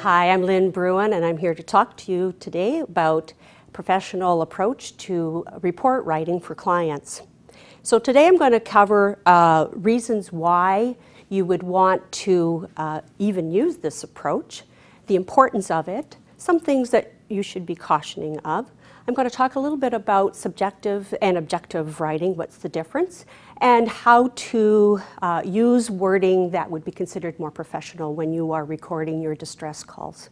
Hi, I'm Lynn Bruin, and I'm here to talk to you today about professional approach to report writing for clients. So today I'm going to cover uh, reasons why you would want to uh, even use this approach, the importance of it, some things that you should be cautioning of. I'm going to talk a little bit about subjective and objective writing, what's the difference, and how to uh, use wording that would be considered more professional when you are recording your distress calls.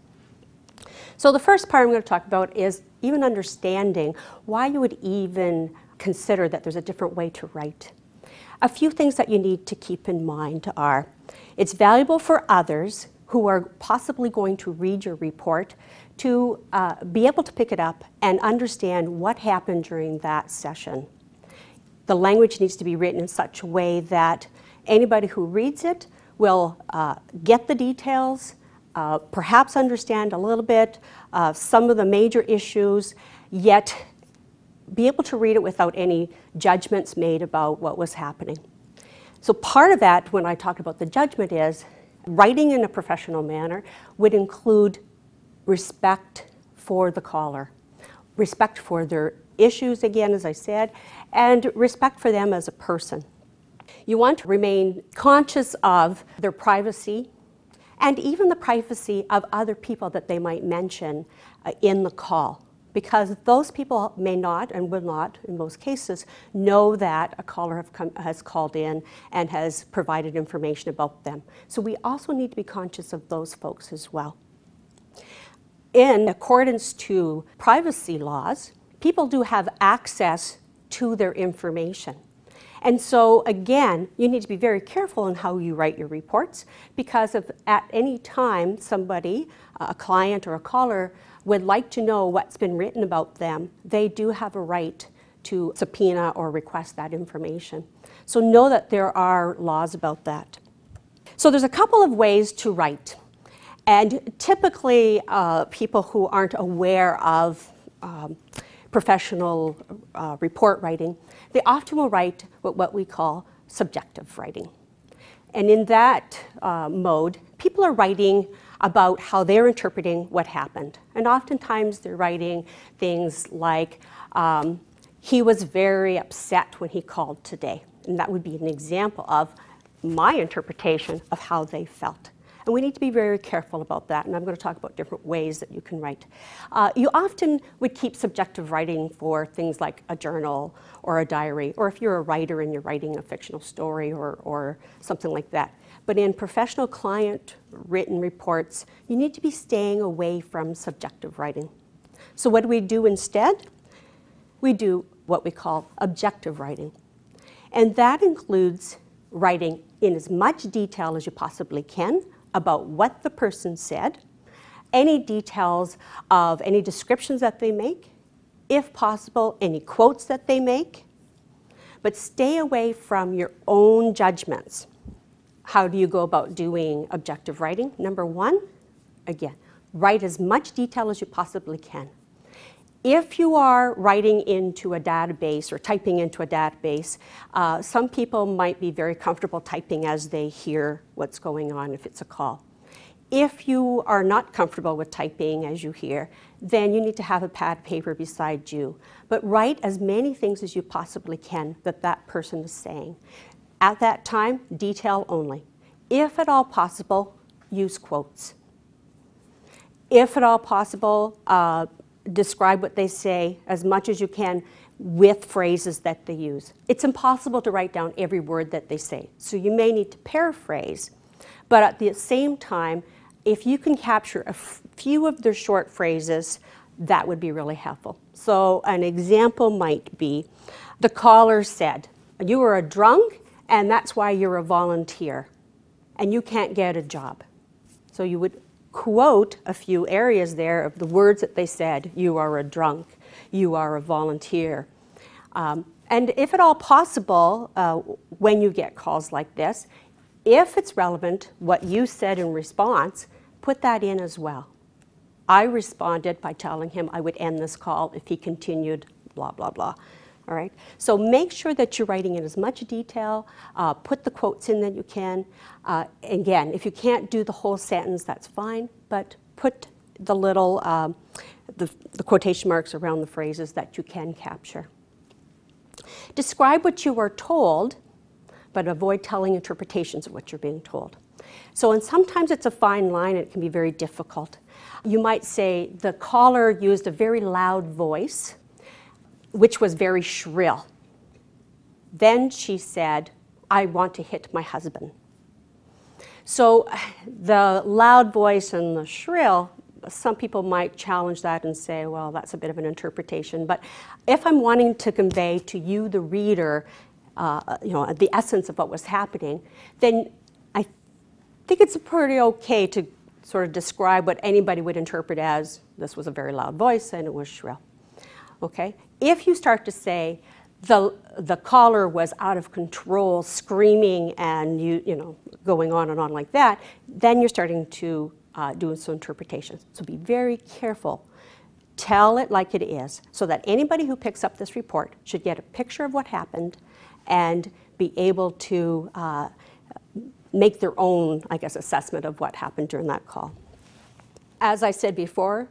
So the first part I'm going to talk about is even understanding why you would even consider that there's a different way to write. A few things that you need to keep in mind are it's valuable for others who are possibly going to read your report to uh, be able to pick it up and understand what happened during that session the language needs to be written in such a way that anybody who reads it will uh, get the details, uh, perhaps understand a little bit some of the major issues, yet be able to read it without any judgments made about what was happening. So, part of that, when I talk about the judgment, is writing in a professional manner would include respect for the caller, respect for their issues, again, as I said, and respect for them as a person. You want to remain conscious of their privacy and even the privacy of other people that they might mention uh, in the call. Because those people may not and will not, in most cases, know that a caller come, has called in and has provided information about them. So we also need to be conscious of those folks as well. In accordance to privacy laws, people do have access to their information. And so, again, you need to be very careful in how you write your reports because if at any time somebody, a client or a caller, would like to know what's been written about them, they do have a right to subpoena or request that information. So, know that there are laws about that. So, there's a couple of ways to write. And typically, uh, people who aren't aware of um, professional uh, report writing, they often will write what, what we call subjective writing. And in that uh, mode, people are writing about how they're interpreting what happened. And oftentimes they're writing things like, um, he was very upset when he called today. And that would be an example of my interpretation of how they felt. And we need to be very careful about that. And I'm going to talk about different ways that you can write. Uh, you often would keep subjective writing for things like a journal or a diary, or if you're a writer and you're writing a fictional story or, or something like that. But in professional client written reports, you need to be staying away from subjective writing. So, what do we do instead? We do what we call objective writing. And that includes writing in as much detail as you possibly can about what the person said, any details of any descriptions that they make, if possible, any quotes that they make, but stay away from your own judgments. How do you go about doing objective writing? Number one, again, write as much detail as you possibly can. If you are writing into a database or typing into a database, uh, some people might be very comfortable typing as they hear what's going on if it's a call. If you are not comfortable with typing as you hear, then you need to have a pad of paper beside you. But write as many things as you possibly can that that person is saying. At that time, detail only. If at all possible, use quotes. If at all possible, uh, describe what they say as much as you can with phrases that they use. It's impossible to write down every word that they say, so you may need to paraphrase, but at the same time, if you can capture a few of their short phrases, that would be really helpful. So, an example might be the caller said, You are a drunk and that's why you're a volunteer and you can't get a job. So you would quote a few areas there of the words that they said you are a drunk, you are a volunteer. Um, and if at all possible, uh, when you get calls like this, if it's relevant, what you said in response, put that in as well. I responded by telling him I would end this call if he continued, blah, blah, blah. All right? So make sure that you're writing in as much detail. Uh, put the quotes in that you can. Uh, again, if you can't do the whole sentence, that's fine, but put the little um, the, the quotation marks around the phrases that you can capture. Describe what you are told, but avoid telling interpretations of what you're being told. So, and sometimes it's a fine line and it can be very difficult. You might say the caller used a very loud voice, which was very shrill. Then she said, I want to hit my husband. So the loud voice and the shrill some people might challenge that and say, well, that's a bit of an interpretation. But if I'm wanting to convey to you, the reader, uh, you know, the essence of what was happening, then I think it's pretty okay to sort of describe what anybody would interpret as this was a very loud voice and it was shrill. Okay? If you start to say the the caller was out of control, screaming and you you know going on and on like that, then you're starting to uh, doing some interpretations. So be very careful. Tell it like it is so that anybody who picks up this report should get a picture of what happened and be able to uh, make their own, I guess, assessment of what happened during that call. As I said before,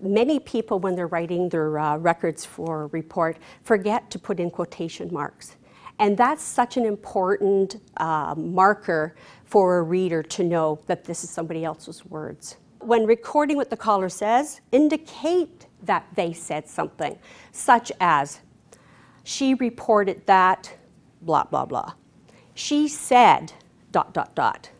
many people, when they're writing their uh, records for report, forget to put in quotation marks. And that's such an important uh, marker for a reader to know that this is somebody else's words. When recording what the caller says, indicate that they said something, such as, she reported that, blah, blah, blah. She said, dot, dot, dot.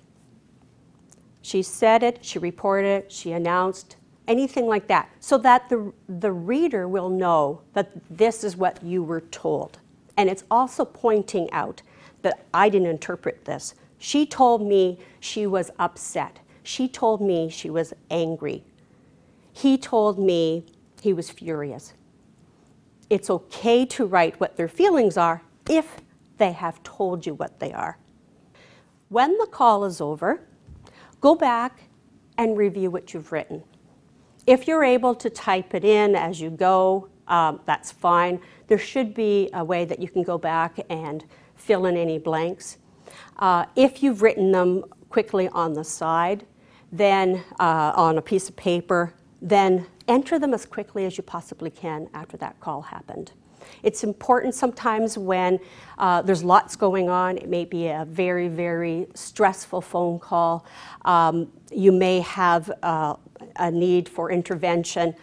She said it, she reported it, she announced, anything like that, so that the, the reader will know that this is what you were told. And it's also pointing out that I didn't interpret this. She told me she was upset. She told me she was angry. He told me he was furious. It's okay to write what their feelings are if they have told you what they are. When the call is over, go back and review what you've written. If you're able to type it in as you go, um, that's fine. There should be a way that you can go back and fill in any blanks. Uh, if you've written them quickly on the side, then uh, on a piece of paper, then enter them as quickly as you possibly can after that call happened. It's important sometimes when uh, there's lots going on. It may be a very, very stressful phone call. Um, you may have uh, a need for intervention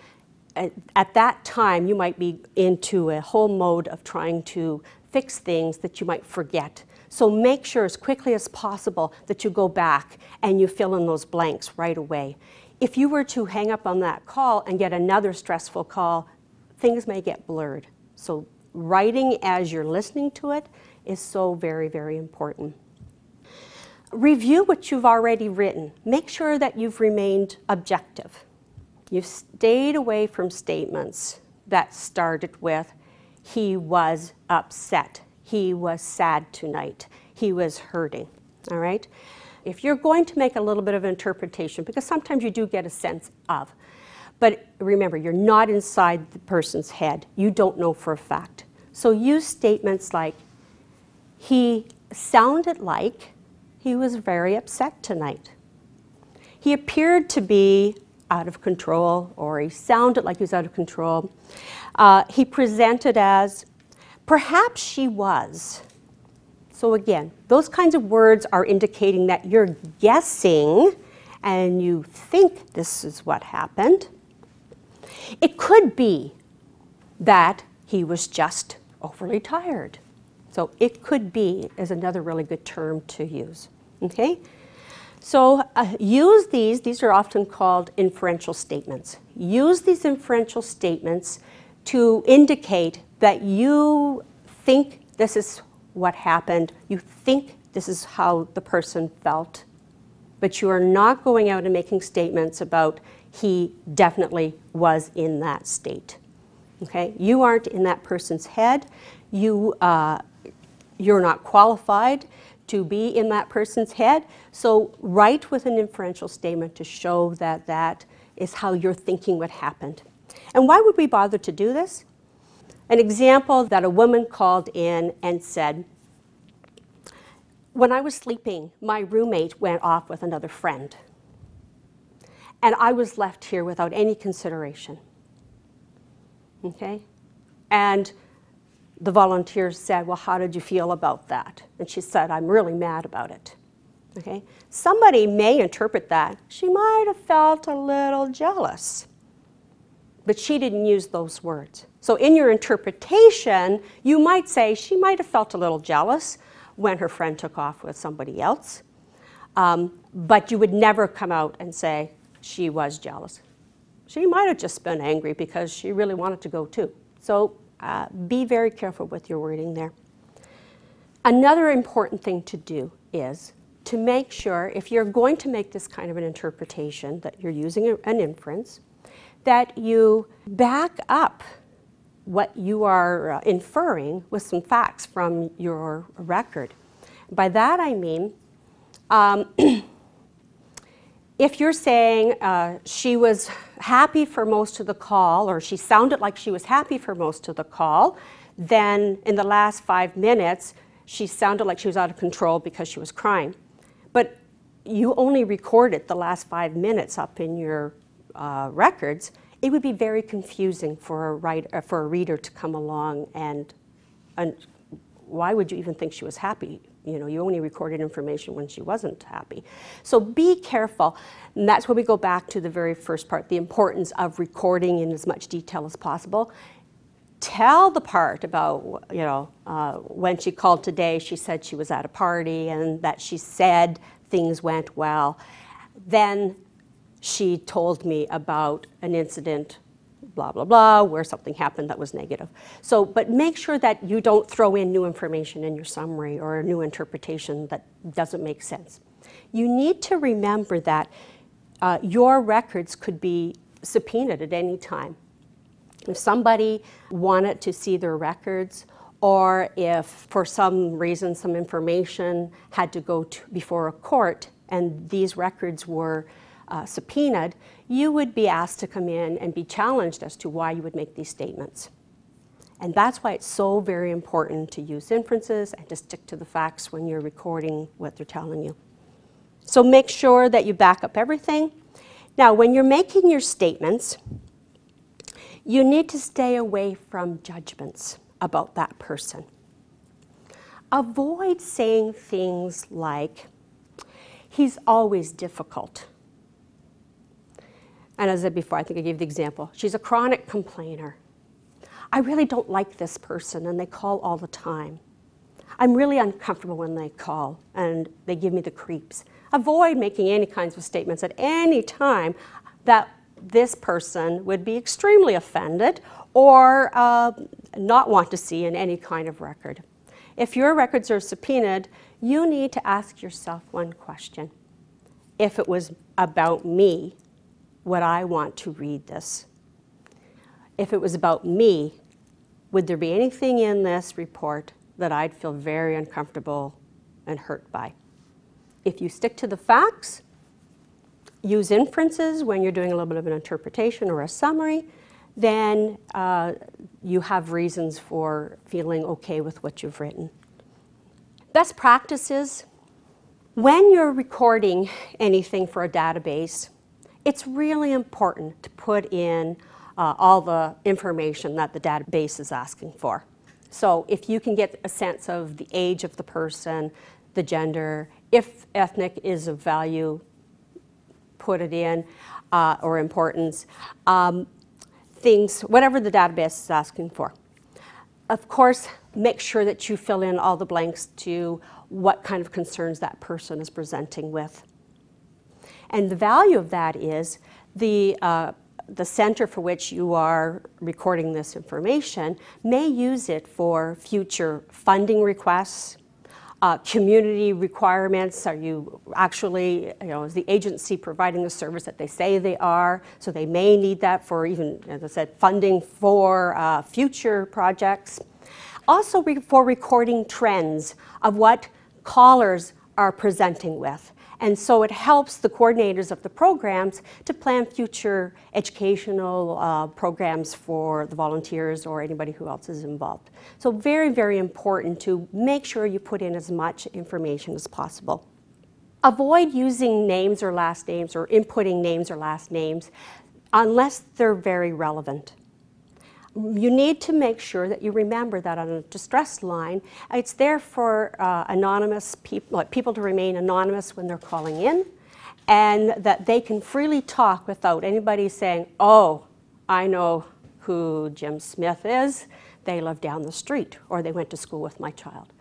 at that time, you might be into a whole mode of trying to fix things that you might forget. So make sure as quickly as possible that you go back and you fill in those blanks right away. If you were to hang up on that call and get another stressful call, things may get blurred. So writing as you're listening to it is so very, very important. Review what you've already written. Make sure that you've remained objective. You've stayed away from statements that started with, he was upset, he was sad tonight, he was hurting. All right? If you're going to make a little bit of interpretation, because sometimes you do get a sense of, but remember, you're not inside the person's head. You don't know for a fact. So use statements like, he sounded like he was very upset tonight. He appeared to be out of control or he sounded like he was out of control. Uh, he presented as, perhaps she was. So again, those kinds of words are indicating that you're guessing and you think this is what happened. It could be that he was just overly tired. So it could be is another really good term to use. Okay? So uh, use these, these are often called inferential statements. Use these inferential statements to indicate that you think this is what happened. You think this is how the person felt, but you are not going out and making statements about he definitely was in that state. Okay? You aren't in that person's head. You, uh, you're not qualified to be in that person's head. So write with an inferential statement to show that that is how you're thinking what happened. And why would we bother to do this? An example that a woman called in and said, When I was sleeping, my roommate went off with another friend, and I was left here without any consideration. Okay? And the volunteer said, Well, how did you feel about that? And she said, I'm really mad about it. Okay? Somebody may interpret that. She might have felt a little jealous, but she didn't use those words. So, in your interpretation, you might say she might have felt a little jealous when her friend took off with somebody else, um, but you would never come out and say she was jealous. She might have just been angry because she really wanted to go too. So, uh, be very careful with your wording there. Another important thing to do is to make sure, if you're going to make this kind of an interpretation, that you're using an inference, that you back up what you are uh, inferring with some facts from your record. By that I mean, um, if you're saying uh, she was happy for most of the call, or she sounded like she was happy for most of the call, then in the last five minutes, she sounded like she was out of control because she was crying. But you only recorded the last five minutes up in your uh, records. It would be very confusing for a, writer, uh, for a reader to come along and, and why would you even think she was happy? You know, you only recorded information when she wasn't happy. So be careful. And that's where we go back to the very first part, the importance of recording in as much detail as possible. Tell the part about, you know, uh, when she called today, she said she was at a party and that she said things went well. Then she told me about an incident blah, blah, blah, where something happened that was negative. So, but make sure that you don't throw in new information in your summary or a new interpretation that doesn't make sense. You need to remember that uh, your records could be subpoenaed at any time. If somebody wanted to see their records, or if for some reason some information had to go to, before a court and these records were uh, subpoenaed, you would be asked to come in and be challenged as to why you would make these statements. And that's why it's so very important to use inferences and to stick to the facts when you're recording what they're telling you. So make sure that you back up everything. Now, when you're making your statements, you need to stay away from judgments about that person. Avoid saying things like, he's always difficult and as I said before, I think I gave the example. She's a chronic complainer. I really don't like this person, and they call all the time. I'm really uncomfortable when they call and they give me the creeps. Avoid making any kinds of statements at any time that this person would be extremely offended or uh, not want to see in any kind of record. If your records are subpoenaed, you need to ask yourself one question. If it was about me, would I want to read this? If it was about me, would there be anything in this report that I'd feel very uncomfortable and hurt by? If you stick to the facts, use inferences when you're doing a little bit of an interpretation or a summary, then uh, you have reasons for feeling okay with what you've written. Best practices when you're recording anything for a database, it's really important to put in uh, all the information that the database is asking for. So if you can get a sense of the age of the person, the gender, if ethnic is of value, put it in, uh, or importance, um, things, whatever the database is asking for. Of course, make sure that you fill in all the blanks to what kind of concerns that person is presenting with. And the value of that is the uh, the center for which you are recording this information may use it for future funding requests, uh, community requirements. Are you actually, you know, is the agency providing the service that they say they are? So they may need that for even, as I said, funding for uh, future projects. Also re- for recording trends of what callers are presenting with. And so it helps the coordinators of the programs to plan future educational uh, programs for the volunteers or anybody who else is involved. So very, very important to make sure you put in as much information as possible. Avoid using names or last names or inputting names or last names unless they're very relevant you need to make sure that you remember that on a distress line, it's there for uh, anonymous people, like people to remain anonymous when they're calling in, and that they can freely talk without anybody saying, "Oh, I know who Jim Smith is. They live down the street, or they went to school with my child."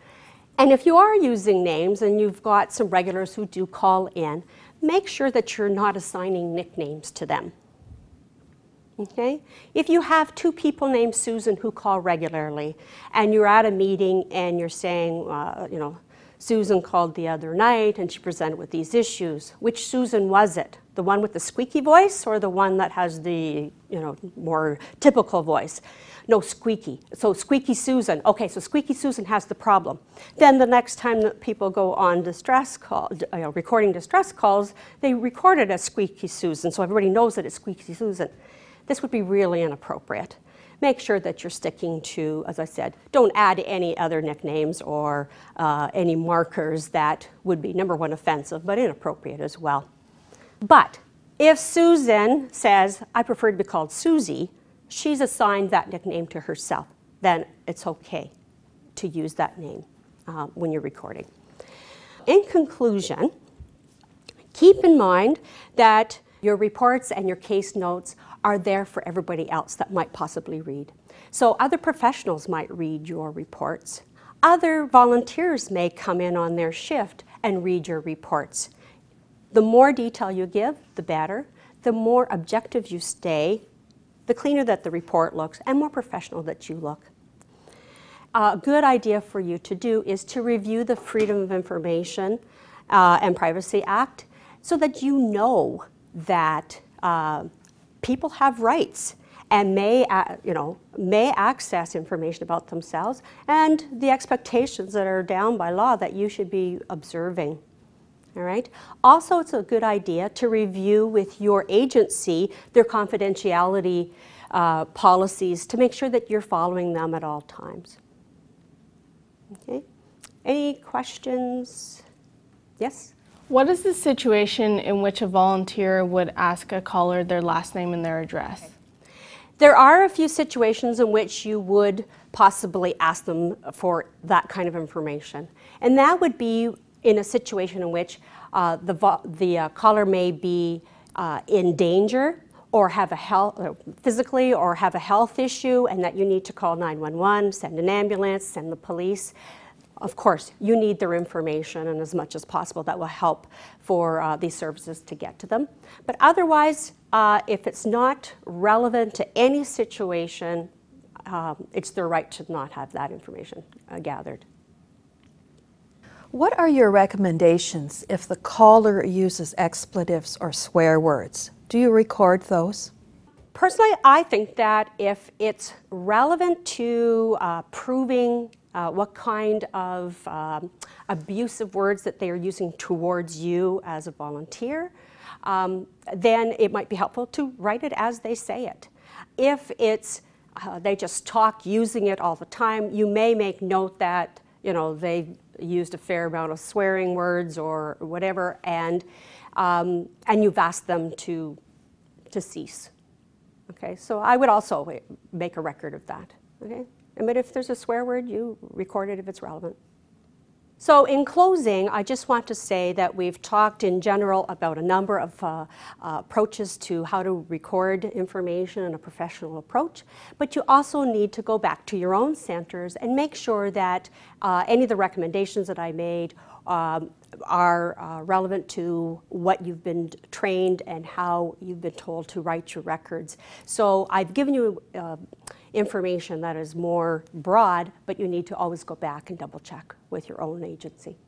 And if you are using names and you've got some regulars who do call in, make sure that you're not assigning nicknames to them. Okay? If you have two people named Susan who call regularly, and you're at a meeting and you're saying, uh, you know, Susan called the other night and she presented with these issues. Which Susan was it? The one with the squeaky voice or the one that has the, you know, more typical voice? No, squeaky. So squeaky Susan. Okay, so squeaky Susan has the problem. Then the next time that people go on distress call, you know, recording distress calls, they record it as squeaky Susan, so everybody knows that it's squeaky Susan. This would be really inappropriate. Make sure that you're sticking to, as I said, don't add any other nicknames or uh, any markers that would be, number one, offensive, but inappropriate as well. But if Susan says, I prefer to be called Susie, she's assigned that nickname to herself, then it's okay to use that name uh, when you're recording. In conclusion, keep in mind that your reports and your case notes are there for everybody else that might possibly read. So other professionals might read your reports. Other volunteers may come in on their shift and read your reports. The more detail you give, the better. The more objective you stay, the cleaner that the report looks and more professional that you look. A good idea for you to do is to review the Freedom of Information uh, and Privacy Act so that you know that uh, people have rights and may, uh, you know, may access information about themselves and the expectations that are down by law that you should be observing. All right. Also, it's a good idea to review with your agency their confidentiality uh, policies to make sure that you're following them at all times. Okay. Any questions? Yes? What is the situation in which a volunteer would ask a caller their last name and their address? There are a few situations in which you would possibly ask them for that kind of information. And that would be in a situation in which uh, the, the uh, caller may be uh, in danger or have a health uh, physically or have a health issue and that you need to call 911 send an ambulance send the police of course, you need their information, and as much as possible, that will help for uh, these services to get to them. But otherwise, uh, if it's not relevant to any situation, um, it's their right to not have that information uh, gathered. What are your recommendations if the caller uses expletives or swear words? Do you record those? Personally, I think that if it's relevant to uh, proving uh, what kind of um, abusive words that they are using towards you as a volunteer, um, then it might be helpful to write it as they say it. If it's uh, they just talk using it all the time, you may make note that you know they used a fair amount of swearing words or whatever, and um, and you've asked them to to cease. Okay, so I would also make a record of that. Okay. But if there's a swear word, you record it if it's relevant. So, in closing, I just want to say that we've talked in general about a number of uh, uh, approaches to how to record information in a professional approach, but you also need to go back to your own centers and make sure that uh, any of the recommendations that I made um, are uh, relevant to what you've been trained and how you've been told to write your records. So, I've given you uh, information that is more broad, but you need to always go back and double check with your own agency.